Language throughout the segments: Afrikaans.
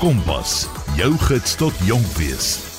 Kompas, jou gids tot jonk wees.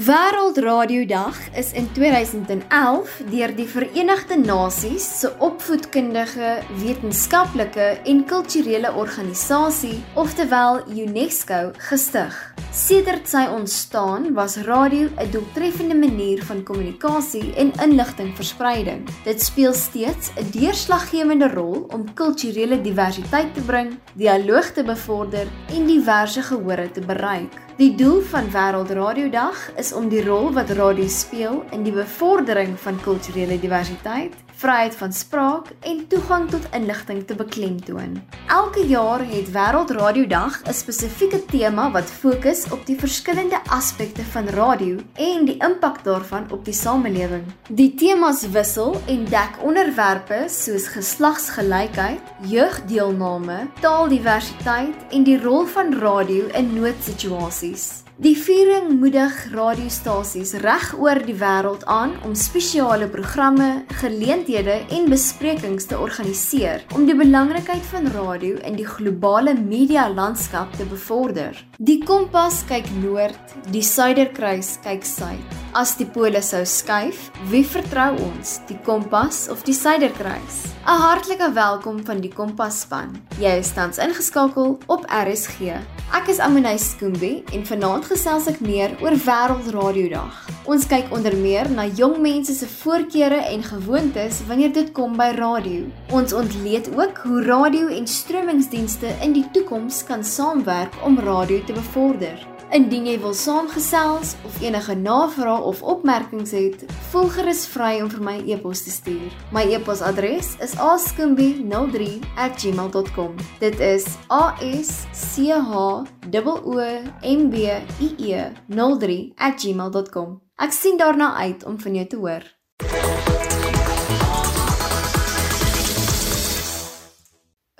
Wêreldradiodag is in 2011 deur die Verenigde Nasies se opvoedkundige, wetenskaplike en kulturele organisasie, oftewel UNESCO, gestig. Sedert sy ontstaan was radio 'n doeltreffende manier van kommunikasie en inligtingverspreiding. Dit speel steeds 'n deurslaggewende rol om kulturele diversiteit te bring, dialoog te bevorder en diverse gehore te bereik. Die doel van Wêreldradiodag is om die rol wat radio speel in die bevordering van kulturele diversiteit vryheid van spraak en toegang tot inligting te beklemtoon. Elke jaar het Wêreldradiodag 'n spesifieke tema wat fokus op die verskillende aspekte van radio en die impak daarvan op die samelewing. Die temas wissel en dek onderwerpe soos geslagsgelykheid, jeugdeelname, taaldiversiteit en die rol van radio in noodsituasies. Die viering moedig radiostasies reg oor die wêreld aan om spesiale programme, geleenthede en besprekings te organiseer om die belangrikheid van radio in die globale media landskap te bevorder. Die kompas kyk noord, die suiderkruis kyk suid. As die pole sou skuif, wie vertrou ons, die kompas of die suiderkruis? 'n Hartlike welkom van die Kompas-span. Jy is tans ingeskakel op RSG. Ek is Amunay Skoombie en vanaand gesels ek meer oor Wêreldradiodag. Ons kyk onder meer na jong mense se voorkeure en gewoontes wanneer dit kom by radio. Ons ontleed ook hoe radio en stromingsdienste in die toekoms kan saamwerk om radio te bevorder. Indien jy wil saamgesels of enige navrae of opmerkings het, voel gerus vry om vir my e-pos te stuur. My e-posadres is askimbi03@gmail.com. Dit is a s c h o m b i e 03@gmail.com. Ek sien daarna uit om van jou te hoor.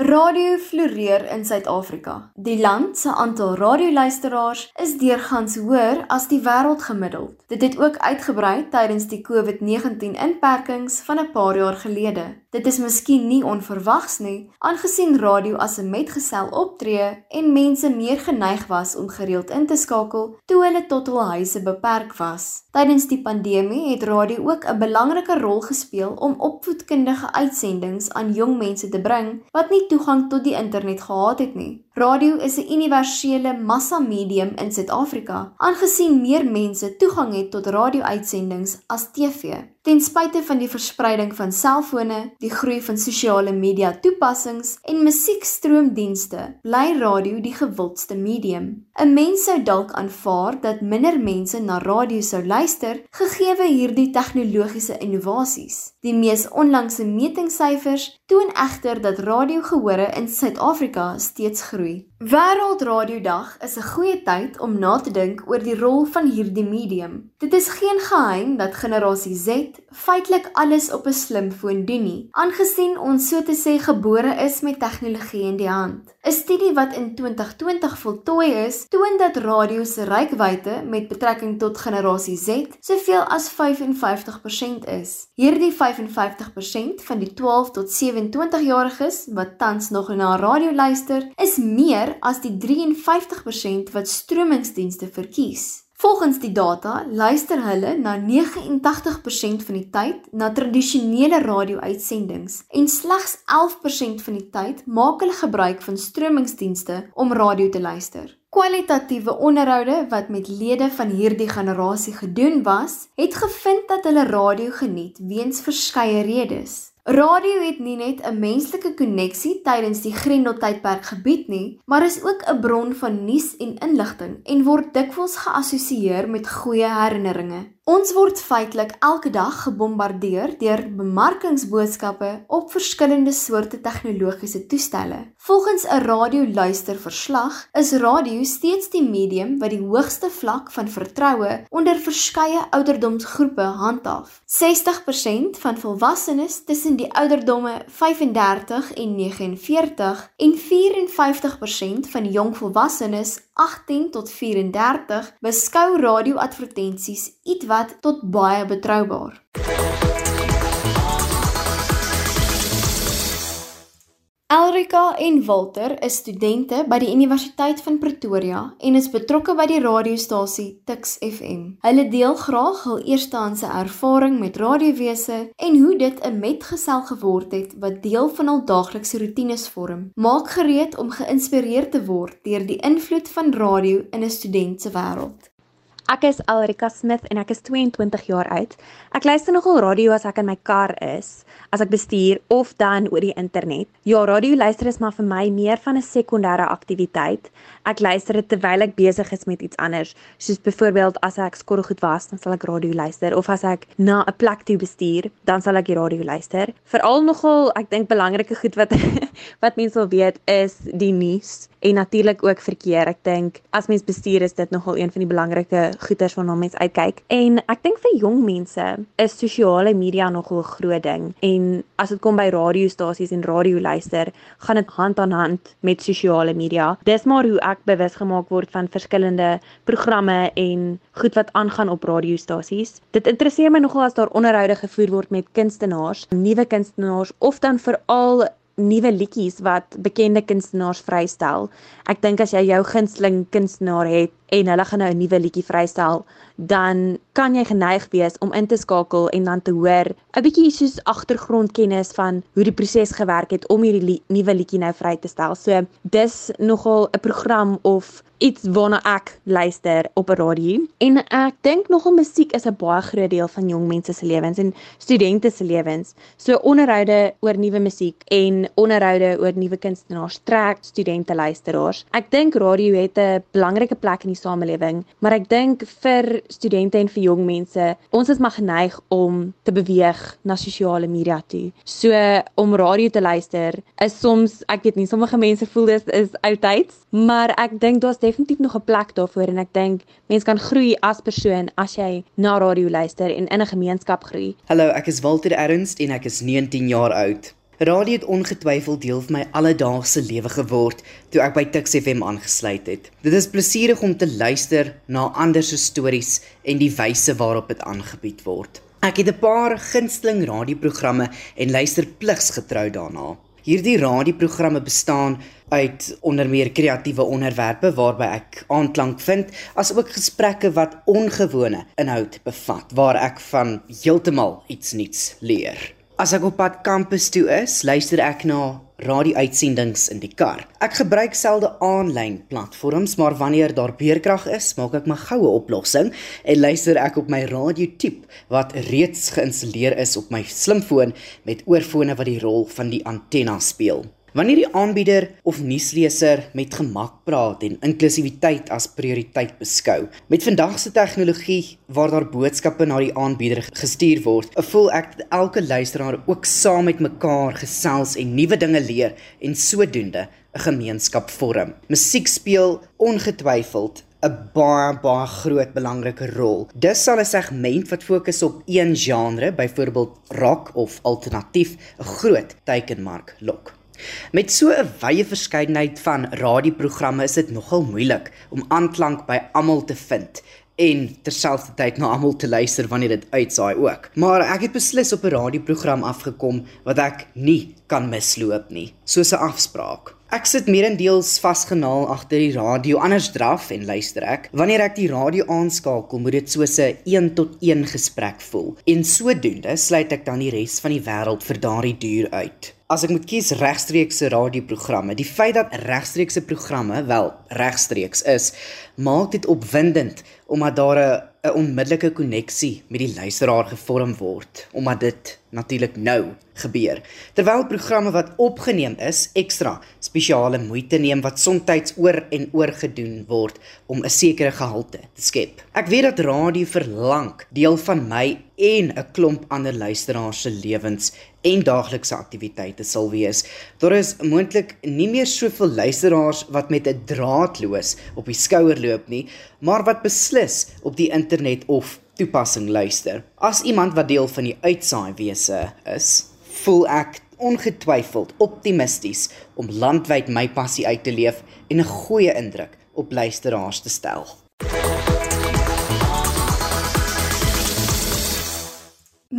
Radio floreer in Suid-Afrika. Die land se aantal radioluisteraars is deurgangs hoër as die wêreldgemiddeld. Dit het ook uitgebrei tydens die COVID-19 inperkings van 'n paar jaar gelede. Dit is miskien nie onverwags nie, aangesien radio as 'n metgesel optree en mense meer geneig was om gereeld in te skakel toe hulle tot hul huise beperk was. Tydens die pandemie het radio ook 'n belangrike rol gespeel om opvoedkundige uitsendings aan jong mense te bring wat nie toegang tot die internet gehad het nie. Radio is 'n universele massamedium in Suid-Afrika, aangesien meer mense toegang het tot radio-uitsendings as TV. Ten spyte van die verspreiding van selfone, die groei van sosiale media toepassings en musiekstroomdienste, bly radio die gewildste medium. 'n Mens sou dalk aanvaar dat minder mense na radio sou luister gegee hierdie tegnologiese innovasies. Die mees onlangse metingssyfers toon egter dat radiogehore in Suid-Afrika steeds groei. three Wêreldradiodag is 'n goeie tyd om na te dink oor die rol van hierdie medium. Dit is geen geheim dat generasie Z feitelik alles op 'n slimfoon doen nie, aangesien ons so te sê gebore is met tegnologie in die hand. 'n Studie wat in 2020 voltooi is, toon dat radio se reikwyte met betrekking tot generasie Z soveel as 55% is. Hierdie 55% van die 12 tot 27 jariges wat tans nog na radio luister, is meer as die 53% wat stromingsdienste verkies. Volgens die data luister hulle na 89% van die tyd na tradisionele radio-uitsendings en slegs 11% van die tyd maak hulle gebruik van stromingsdienste om radio te luister. Kwalitatiewe onderhoude wat met lede van hierdie generasie gedoen was, het gevind dat hulle radio geniet weens verskeie redes. Radio het nie net 'n menslike koneksie tydens die Grendeltydperk gebied nie, maar is ook 'n bron van nuus en inligting en word dikwels geassosieer met goeie herinneringe. Ons word feitelik elke dag gebombardeer deur bemarkingsboodskappe op verskillende soorte tegnologiese toestelle. Volgens 'n radioluisterverslag is radio steeds die medium wat die hoogste vlak van vertroue onder verskeie ouderdomsgroepe handhaaf. 60% van volwassenes tussen die ouderdomme 35 en 49 en 54% van jong volwassenes 18 tot 34 beskou radioadvertensies ietwat tot baie betroubaar. Elrika en Walter is studente by die Universiteit van Pretoria en is betrokke by die radiostasie Tix FM. Hulle deel graag hul eerstehandse ervaring met radiowese en hoe dit 'n metgesel geword het wat deel van hul daaglikse rotines vorm. Maak gereed om geïnspireer te word deur die invloed van radio in 'n student se wêreld. Ek is Alrika Smith en ek is 22 jaar oud. Ek luister nogal radio as ek in my kar is as ek bestuur of dan oor die internet. Ja, radio luister is maar vir my meer van 'n sekondêre aktiwiteit. Ek luister dit terwyl ek besig is met iets anders, soos byvoorbeeld as ek skottelgoed was, dan sal ek radio luister of as ek na 'n plek toe bestuur, dan sal ek die radio luister. Veral nogal, ek dink belangrike goed wat wat mense wil weet is die nuus en natuurlik ook verkeer. Ek dink as mens bestuur is dit nogal een van die belangrike goeders waarna mens uitkyk. En ek dink vir jong mense is sosiale media nogal 'n groot ding en as dit kom by radiostasies en radio luister, gaan dit hand aan hand met sosiale media. Dis maar hoe ek bewus gemaak word van verskillende programme en goed wat aangaan op radiostasies. Dit interesseer my nogal as daar onderhoude gevoer word met kunstenaars, nuwe kunstenaars of dan veral nuwe liedjies wat bekende kunstenaars vrystel. Ek dink as jy jou gunsteling kunstenaar het en hulle gaan nou 'n nuwe liedjie vrystel, dan kan jy geneig wees om in te skakel en dan te hoor 'n bietjie soos agtergrondkennis van hoe die proses gewerk het om hierdie li nuwe liedjie nou vry te stel. So dis nogal 'n program of iets waarna ek luister op 'n radio en ek dink nogal musiek is 'n baie groot deel van jong mense se lewens en studente se lewens. So onderhoude oor nuwe musiek en onderhoude oor nuwe kunstenaars trek studente luisteraars. Ek dink radio het 'n belangrike plek in die samelewing, maar ek dink vir studente en vir jong mense, ons is maar geneig om te beweeg na sosiale media toe. So om radio te luister is soms, ek weet nie, sommige mense voel dit is oudtyds, maar ek dink daar's definitief nog 'n plek daarvoor en ek dink mense kan groei as persoon as jy na radio luister en in 'n gemeenskap groei. Hallo, ek is Walter Ernst en ek is 19 jaar oud. Radio het ongetwyfeld deel van my alledaagse lewe geword toe ek by Tuks FM aangesluit het. Dit is plesierig om te luister na ander se stories en die wyse waarop dit aangebied word. Ek het 'n paar gunsteling radioprogramme en luister pligsgetrou daarna. Hierdie radioprogramme bestaan uit onder meer kreatiewe onderwerpe waarby ek aanklank vind, asook gesprekke wat ongewone inhoud bevat waar ek van heeltemal iets nuuts leer. As ek op pad kampus toe is, luister ek na radio-uitsendings in die kar. Ek gebruik selde aanlyn platforms, maar wanneer daar beerkrag is, maak ek my goue oplossing en luister ek op my radio-tip wat reeds geïnstalleer is op my slimfoon met oorfone wat die rol van die antenna speel. Wanneer die aanbieder of nuusleser met gemak praat en inklusiwiteit as prioriteit beskou, met vandag se tegnologie waar daar boodskappe na die aanbieder gestuur word, voel ek dat elke luisteraar ook saam met mekaar gesels en nuwe dinge leer en sodoende 'n gemeenskap vorm. Musiek speel ongetwyfeld 'n baie baie groot belangrike rol. Dis sal 'n segment wat fokus op een genre, byvoorbeeld rock of alternatief, 'n groot teikenmark lok. Met so 'n wye verskeidenheid van radioprogramme is dit nogal moeilik om aanklank by almal te vind en terselfdertyd na almal te luister wanneer dit uitsaai ook. Maar ek het beslis op 'n radioprogram afgekom wat ek nie kan misloop nie, soos 'n afspraak. Ek sit meerendeels vasgenaal agter die radio, anders draf en luister ek. Wanneer ek die radio aanskakel, moet dit soos 'n 1 tot 1 gesprek voel. En sodoende sluit ek dan die res van die wêreld vir daardie duur uit as ek moet kies regstreekse radioprogramme, die feit dat regstreekse programme wel regstreeks is, maak dit opwindend omdat daar 'n 'n onmiddellike koneksie met die luisteraar gevorm word, omdat dit natuurlik nou gebeur. Terwyl programme wat opgeneem is ekstra spesiale moeite neem wat soms oor en oor gedoen word om 'n sekere gehalte te skep. Ek weet dat radio vir lank deel van my en 'n klomp ander luisteraars se lewens en daaglikse aktiwiteite sal wees. Daar is moontlik nie meer soveel luisteraars wat met 'n draadloos op die skouer loop nie, maar wat beslis op die internet of toepassing luister. As iemand wat deel van die uitsaai wese is, voel ek ongetwyfeld optimisties om landwyd my passie uit te leef en 'n goeie indruk op luisteraars te stel.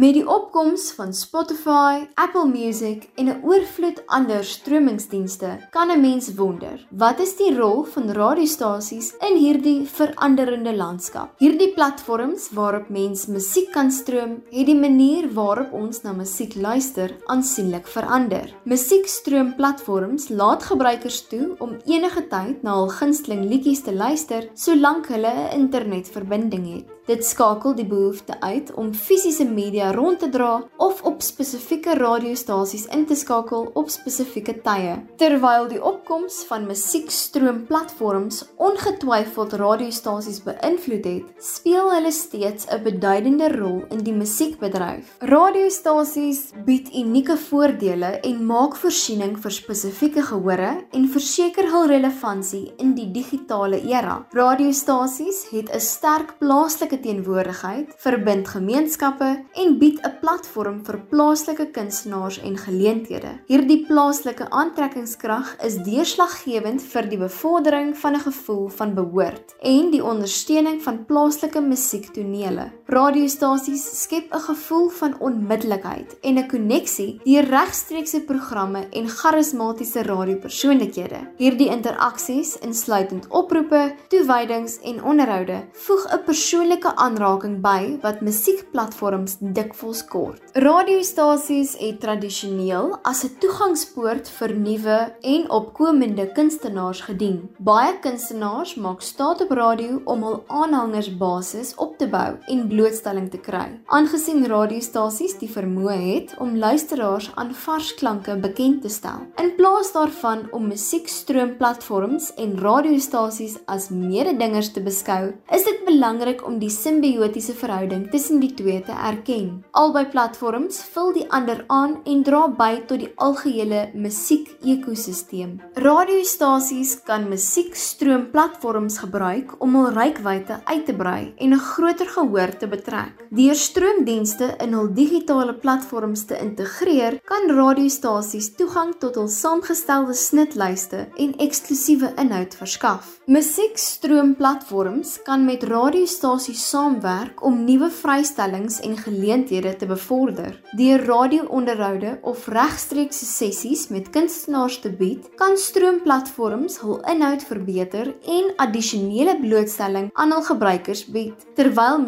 Met die opkoms van Spotify, Apple Music en 'n oorvloed ander stromingsdienste, kan 'n mens wonder, wat is die rol van radiostasies in hierdie veranderende landskap? Hierdie platforms waarop mens musiek kan stroom, het die manier waarop ons na musiek luister aansienlik verander. Musiekstroomplatforms laat gebruikers toe om enige tyd na hul gunsteling liedjies te luister solank hulle 'n internetverbinding het. Dit skakel die behoefte uit om fisiese media rond te dra of op spesifieke radiostasies in te skakel op spesifieke tye. Terwyl die opkoms van musiekstroomplatforms ongetwyfeld radiostasies beïnvloed het, speel hulle steeds 'n beduidende rol in die musiekbedryf. Radiostasies bied unieke voordele en maak voorsiening vir spesifieke gehore en verseker hul relevantie in die digitale era. Radiostasies het 'n sterk plaaslike plaaslike teenwoordigheid, verbind gemeenskappe en bied 'n platform vir plaaslike kunstenaars en geleenthede. Hierdie plaaslike aantrekkingskrag is deurslaggewend vir die bevordering van 'n gevoel van behoort en die ondersteuning van plaaslike musiektonele. Radiostasies skep 'n gevoel van onmiddellikheid en 'n koneksie deur regstreekse programme en charismatiese radiopersoonlikhede. Hierdie interaksies, insluitend oproepe, toewydings en onderhoude, voeg 'n persoonlike aanraking by wat musiekplatforms dikwels kort. Radiostasies het tradisioneel as 'n toegangspoort vir nuwe en opkomende kunstenaars gedien. Baie kunstenaars maak staat op radio om hul aanhangersbasis op te bou en blootstelling te kry. Aangesien radiostasies die vermoë het om luisteraars aan vars klanke bekend te stel, in plaas daarvan om musiekstroomplatforms en radiostasies as mededingers te beskou, is dit belangrik om die simbiotiese verhouding tussen die twee te erken. Albei platforms vul die ander aan en dra by tot die algehele musiek-ekosisteem. Radiostasies kan musiekstroomplatforms gebruik om hul reikwyte uit te brei en 'n groter gehoor te betrek. Deur stroomdienste in hul digitale platforms te integreer, kan radiostasies toegang tot hul saamgestelde snitlyste en eksklusiewe inhoud verskaf. Musiekstroomplatforms kan met radiostasies saamwerk om nuwe vrystellings en geleenthede te bevorder. Deur radio-onderhoude of regstreekse sessies met kunstenaars te bied, kan stroomplatforms hul inhoud verbeter en addisionele blootstelling aan hul gebruikers bied. Terwyl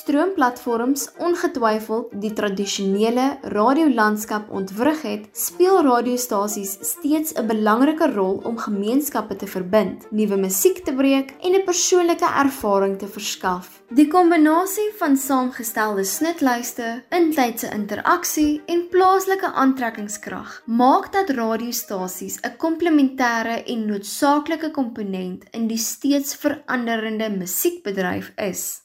musiekstroomplatforms ongetwyfeld die tradisionele radiolandskap ontwrig het, speel radiostasies steeds 'n belangrike rol om gemeenskappe te verbind, nuwe musiek te breek en 'n persoonlike ervaring te verskaf. Die kombinasie van saamgestelde snitlyste, intydse interaksie en plaaslike aantrekkingskrag maak dat radiostasies 'n komplementêre en noodsaaklike komponent in die steeds veranderende musiekbedryf is.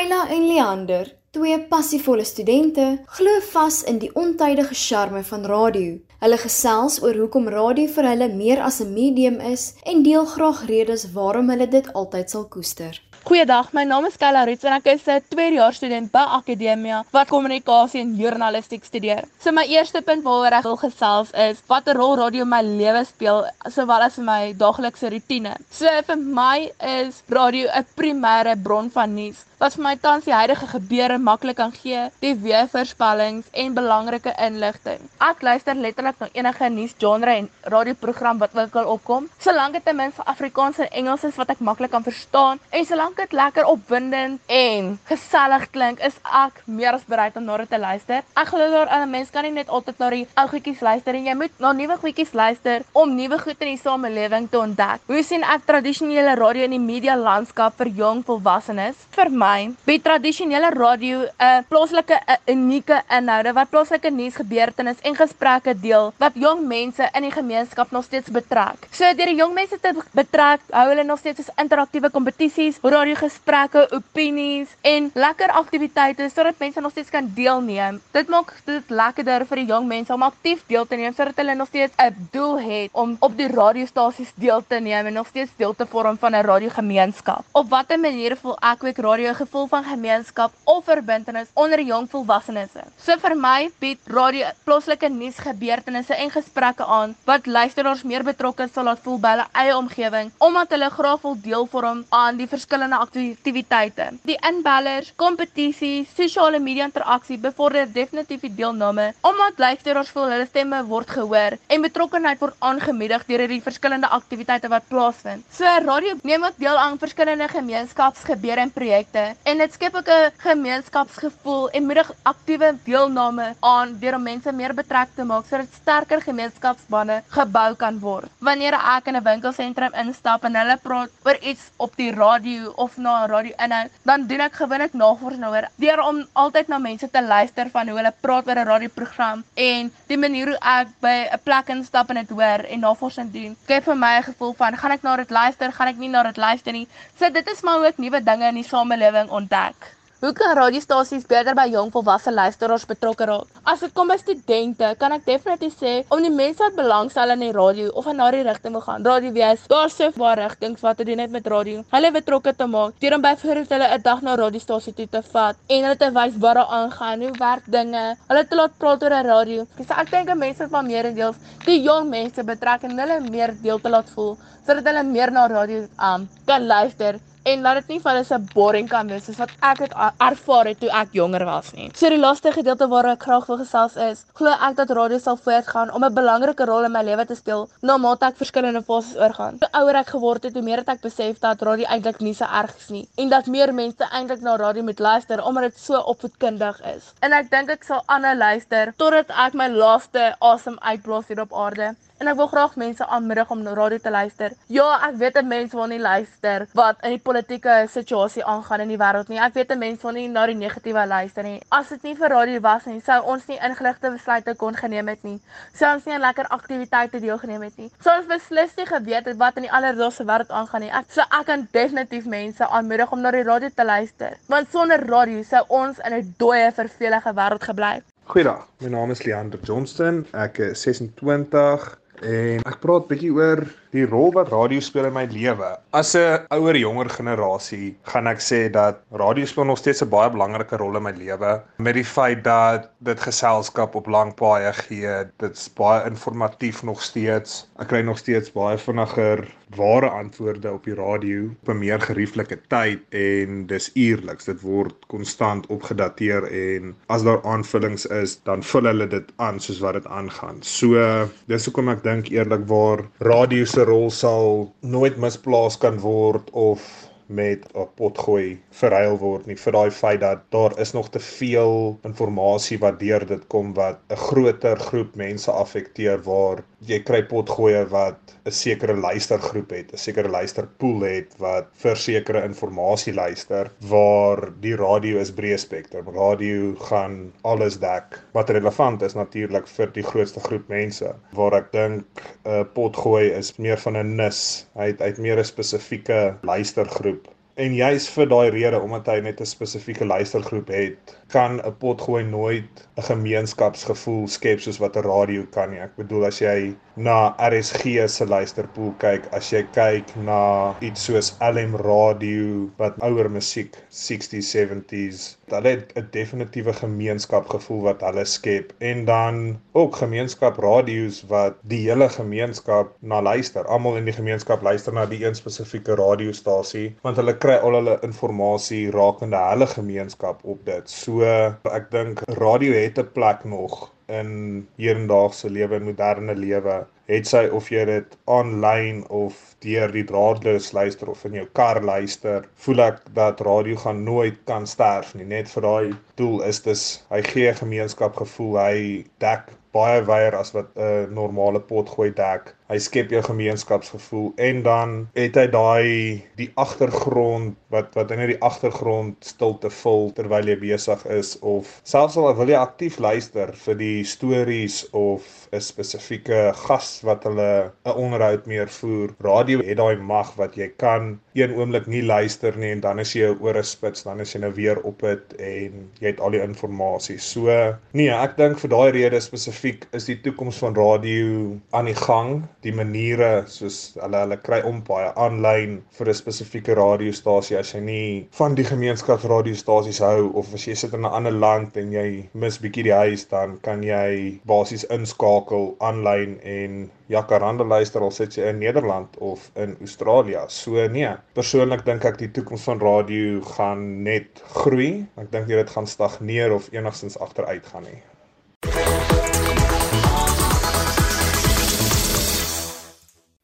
Kayla en Leander Twee passievolle studente glo vas in die ontydige charme van radio. Hulle gesels oor hoekom radio vir hulle meer as 'n medium is en deel graag redes waarom hulle dit altyd sal koester. Goeiedag, my naam is Kayla Roots en ek is 'n tweedejaars student by Akademia wat kommunikasie en journalistiek studeer. So my eerste punt waaroor ek wil gesels is watter rol radio in my lewe speel sowel as in my daaglikse rotine. So vir my is radio 'n primêre bron van nuus wat vir my tans die huidige gebeure maklik kan gee, die weervoorspellings en belangrike inligting. Ek luister letterlik na enige nuusgenre en radioprogram wat ook al opkom, solank dit ten minste Afrikaans en Engels is wat ek maklik kan verstaan en solank dit lekker opwindend en gesellig klink, is ek meer as bereid om na dit te luister. Ek glo daar 'n mens kan nie net altyd na die ou goedjies luister en jy moet na nuwe goedjies luister om nuwe goed in die samelewing te ontdek. Hoe sien ek tradisionele radio in die media landskap vir jong volwassenes? Vir my bied tradisionele radio 'n plaaslike 'n unieke inhoude wat plaaslike nuusgebeurtenisse en gesprekke deel wat jong mense in die gemeenskap nog steeds betrek. So deur die jong mense te betrek, hou hulle nog steeds interaktiewe kompetisies, radio gesprekke, opinies en lekker aktiwiteite sodat mense nog steeds kan deelneem. Dit maak dit lekkerder vir die jong mense om aktief deel te neem sodat hulle nog steeds 'n doel het om op die radiostasies deel te neem en nog steeds deel te vorm van 'n radiogemeenskap. Op watter maniere voel ek ook radio gevoel van gemeenskap of verbintenis onder jong volwassenes. So vir my bied radio plaaslike nuusgebeurtenisse en gesprekke aan wat luisteraars meer betrokke sal laat voel by hulle eie omgewing omdat hulle graag wil deel vorm aan die verskillende aktiwiteite. Die inbellers, kompetisies, sosiale media interaksie bevorder definitief die deelname omdat luisteraars voel hulle stemme word gehoor en betrokkenheid word aangemoedig deur hierdie verskillende aktiwiteite wat plaasvind. So radio neem ook deel aan verskillende gemeenskapsgebeure en projekte en dit skep ook 'n gemeenskapsgevoel en moedig aktiewe deelname aan deur om mense meer betrek te maak sodat sterker gemeenskapsbande gebou kan word. Wanneer ek in 'n winkelsentrum instap en hulle praat oor iets op die radio of na 'n radio inhoud, dan doen ek gewoonlik navorsing oor deur om altyd na mense te luister van hoe hulle praat oor 'n radioprogram en die manier hoe ek by 'n plek instap en dit hoor en navorsing doen. Gee vir my 'n gevoel van gaan ek na dit luister, gaan ek nie na dit luister nie. So dit is maar ek nuwe dinge in die samelewing ontdek. Hoe kan radiostasies beter by jong volwasse luisteraars betrokke raak? As dit kom by studente, kan ek definitief sê om die mense wat belangstel in die radio of in daardie rigting wil gaan, radio wees, daar sou baie rigtings wat te doen het met radio. Hulle betrokke te maak deur om byvoorbeeld hulle 'n dag na radiostasie toe te vat en hulle te wys wat daar aangaan, hoe werk dinge, hulle te laat praat oor 'n radio. So ek dink mense moet maar meerendeels die jong mense betrek en hulle meer deel te laat voel sodat hulle meer na radio um, kan luister en laat dit nie vir hulle se boring kan wees soos wat ek het ervaar het toe ek jonger was nie. So die laaste gedeelte waar ek graag wil gesels is, glo ek dat radio sal voortgaan om 'n belangrike rol in my lewe te speel na mate ek verskillende fases oorgaan. Hoe ouer ek geword het, hoe meer het ek besef dat radio eintlik nie so erg is nie en dat meer mense eintlik na radio moet luister omdat dit so opvoedkundig is. En ek dink ek sal aanhou luister totdat ek my laaste asem uitblaas hier op aarde en ek wil graag mense aanmoedig om na radio te luister. Ja, ek weet dat mense wil nie luister wat in die politieke situasie aangaan in die wêreld nie. Ek weet dat mense wil nie na die negatiewe luister nie. As dit nie vir radio was nie, sou ons nie ingeligte besluite kon geneem het nie. Sou ons nie 'n lekker aktiwiteite deelgeneem het nie. Sou ons beslis nie geweet het wat in die alledaagse wêreld aangaan nie. Ek sou ek kan definitief mense aanmoedig om na die radio te luister. Want sonder radio sou ons in 'n dooie, vervelige wêreld gebly. Goeiedag. My naam is Leander Johnston. Ek is 26 en ek praat bietjie oor die rol wat radio speel in my lewe. As 'n ouer jonger generasie gaan ek sê dat radio speel nog steeds 'n baie belangrike rol in my lewe met die feit dat dit geselskap op lang paaie gee. Dit's baie informatief nog steeds. Ek kry nog steeds baie vinniger ware antwoorde op die radio op 'n meer gerieflike tyd en dis uierliks. Dit word konstant opgedateer en as daar aanvullings is, dan vul hulle dit aan soos wat dit aangaan. So dis hoekom ek dink eerlikwaar radio se rol sal nooit misplaas kan word of met 'n potgooi verruil word nie. Vir daai feit dat daar is nog te veel inligting wat deur dit kom wat 'n groter groep mense affekteer waar jy kry potgoeie wat 'n sekere luistergroep het, 'n sekere luisterpool het wat vir sekere inligting luister waar die radio is breë spektrum. Radio gaan alles dek. Wat relevant is natuurlik vir die grootste groep mense waar ek dink 'n potgooi is meer van 'n nis. Hy het, hy het meer 'n spesifieke luistergroep en juis vir daai rede omdat hy net 'n spesifieke luistergroep het, kan 'n potgooi nooit 'n gemeenskapsgevoel skep soos wat 'n radio kan nie. Ek bedoel as jy na RSG se luisterpool kyk, as jy kyk na iets soos LM Radio wat ouer musiek 60s 70s, hulle het 'n definitiewe gemeenskapgevoel wat hulle skep en dan ook gemeenskapradio's wat die hele gemeenskap na luister. Almal in die gemeenskap luister na die een spesifieke radiostasie want hulle kry al hulle inligting rakende hulle gemeenskap op dit. So ek dink radio het 'n plek nog in hedendaagse lewe en moderne lewe. Het sy of jy dit aanlyn of deur die draadloos luister of in jou kar luister, voel ek dat radio gaan nooit kan sterf nie. Net vir daai doel is dis hy gee gemeenskap gevoel. Hy dek baie wyer as wat 'n normale pot gooi dek. Hy skep jou gemeenskapsgevoel en dan het hy daai die agtergrond wat wat in die agtergrond stilte vul terwyl jy besig is of selfs al wil jy aktief luister vir die stories of 'n spesifieke gas wat hulle 'n onderhoud meer voer. Radio het daai mag wat jy kan een oomblik nie luister nie en dan is jy oor 'n spits, dan is jy nou weer op dit en jy het al die inligting. So nee, ek dink vir daai rede spesifiek is die toekoms van radio aan die gang. Die maniere soos hulle hulle kry om baie aanlyn vir 'n spesifieke radiostasie as jy nie van die gemeenskapsradiostasies hou of as jy sit in 'n ander land en jy mis bietjie die huis dan kan jy basies inskakel aanlyn en Jacaranda luister al sit jy in Nederland of in Australië. So nee, persoonlik dink ek die toekoms van radio gaan net groei. Ek dink dit gaan stagneer of enigstens agteruit gaan nie.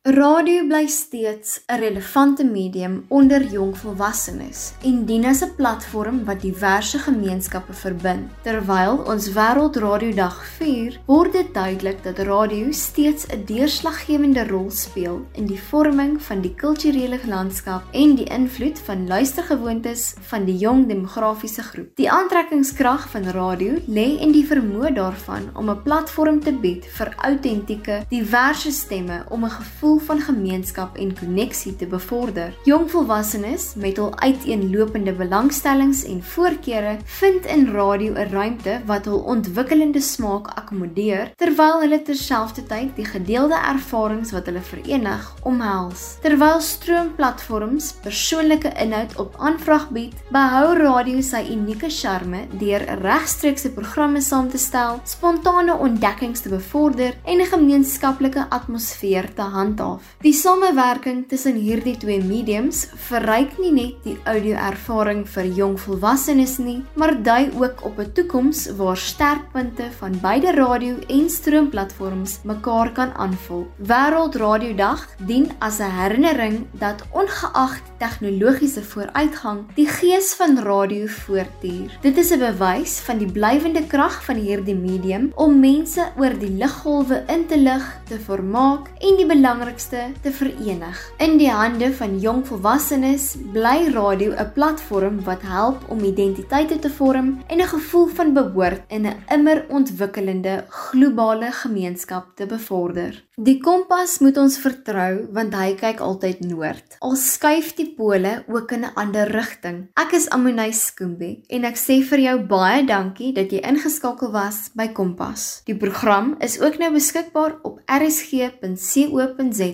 Radio bly steeds 'n relevante medium onder jong volwassenes en dien as 'n platform wat diverse gemeenskappe verbind. Terwyl ons Wêreldradiodag vier, word dit duidelik dat radio steeds 'n deurslaggewende rol speel in die vorming van die kulturele landskap en die invloed van luistergewoontes van die jong demografiese groep. Die aantrekkingskrag van radio lê in die vermoë daarvan om 'n platform te bied vir autentieke, diverse stemme om 'n gevoel gevoel van gemeenskap en koneksie te bevorder. Jong volwassenes met hul uiteenlopende belangstellings en voorkeure vind in radio 'n ruimte wat hul ontwikkelende smaak akkommodeer terwyl hulle terselfdertyd die gedeelde ervarings wat hulle verenig omhels. Terwyl stroomplatforms persoonlike inhoud op aanvraag bied, behou radio sy unieke charme deur regstreekse programme saam te stel, spontane ontdekkings te bevorder en 'n gemeenskaplike atmosfeer te handhaaf af. Die samewerking tussen hierdie twee mediums verryk nie net die audio-ervaring vir jong volwassenes nie, maar dui ook op 'n toekoms waar sterkpunte van beide radio- en stroomplatforms mekaar kan aanvul. Wêreldradiodag dien as 'n herinnering dat ongeag tegnologiese vooruitgang, die gees van radio voortduur. Dit is 'n bewys van die blywende krag van hierdie medium om mense oor die liggolwe in te lig, te vermaak en die belangrike belangrikste te verenig. In die hande van jong volwassenes bly radio 'n platform wat help om identiteite te vorm en 'n gevoel van behoort in 'n immer ontwikkelende globale gemeenskap te bevorder. Die kompas moet ons vertrou want hy kyk altyd noord. Al skuif die pole ook in 'n ander rigting. Ek is Amonay Skoombie en ek sê vir jou baie dankie dat jy ingeskakel was by Kompas. Die program is ook nou beskikbaar op rsg.co.za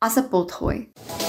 as 'n potgooi.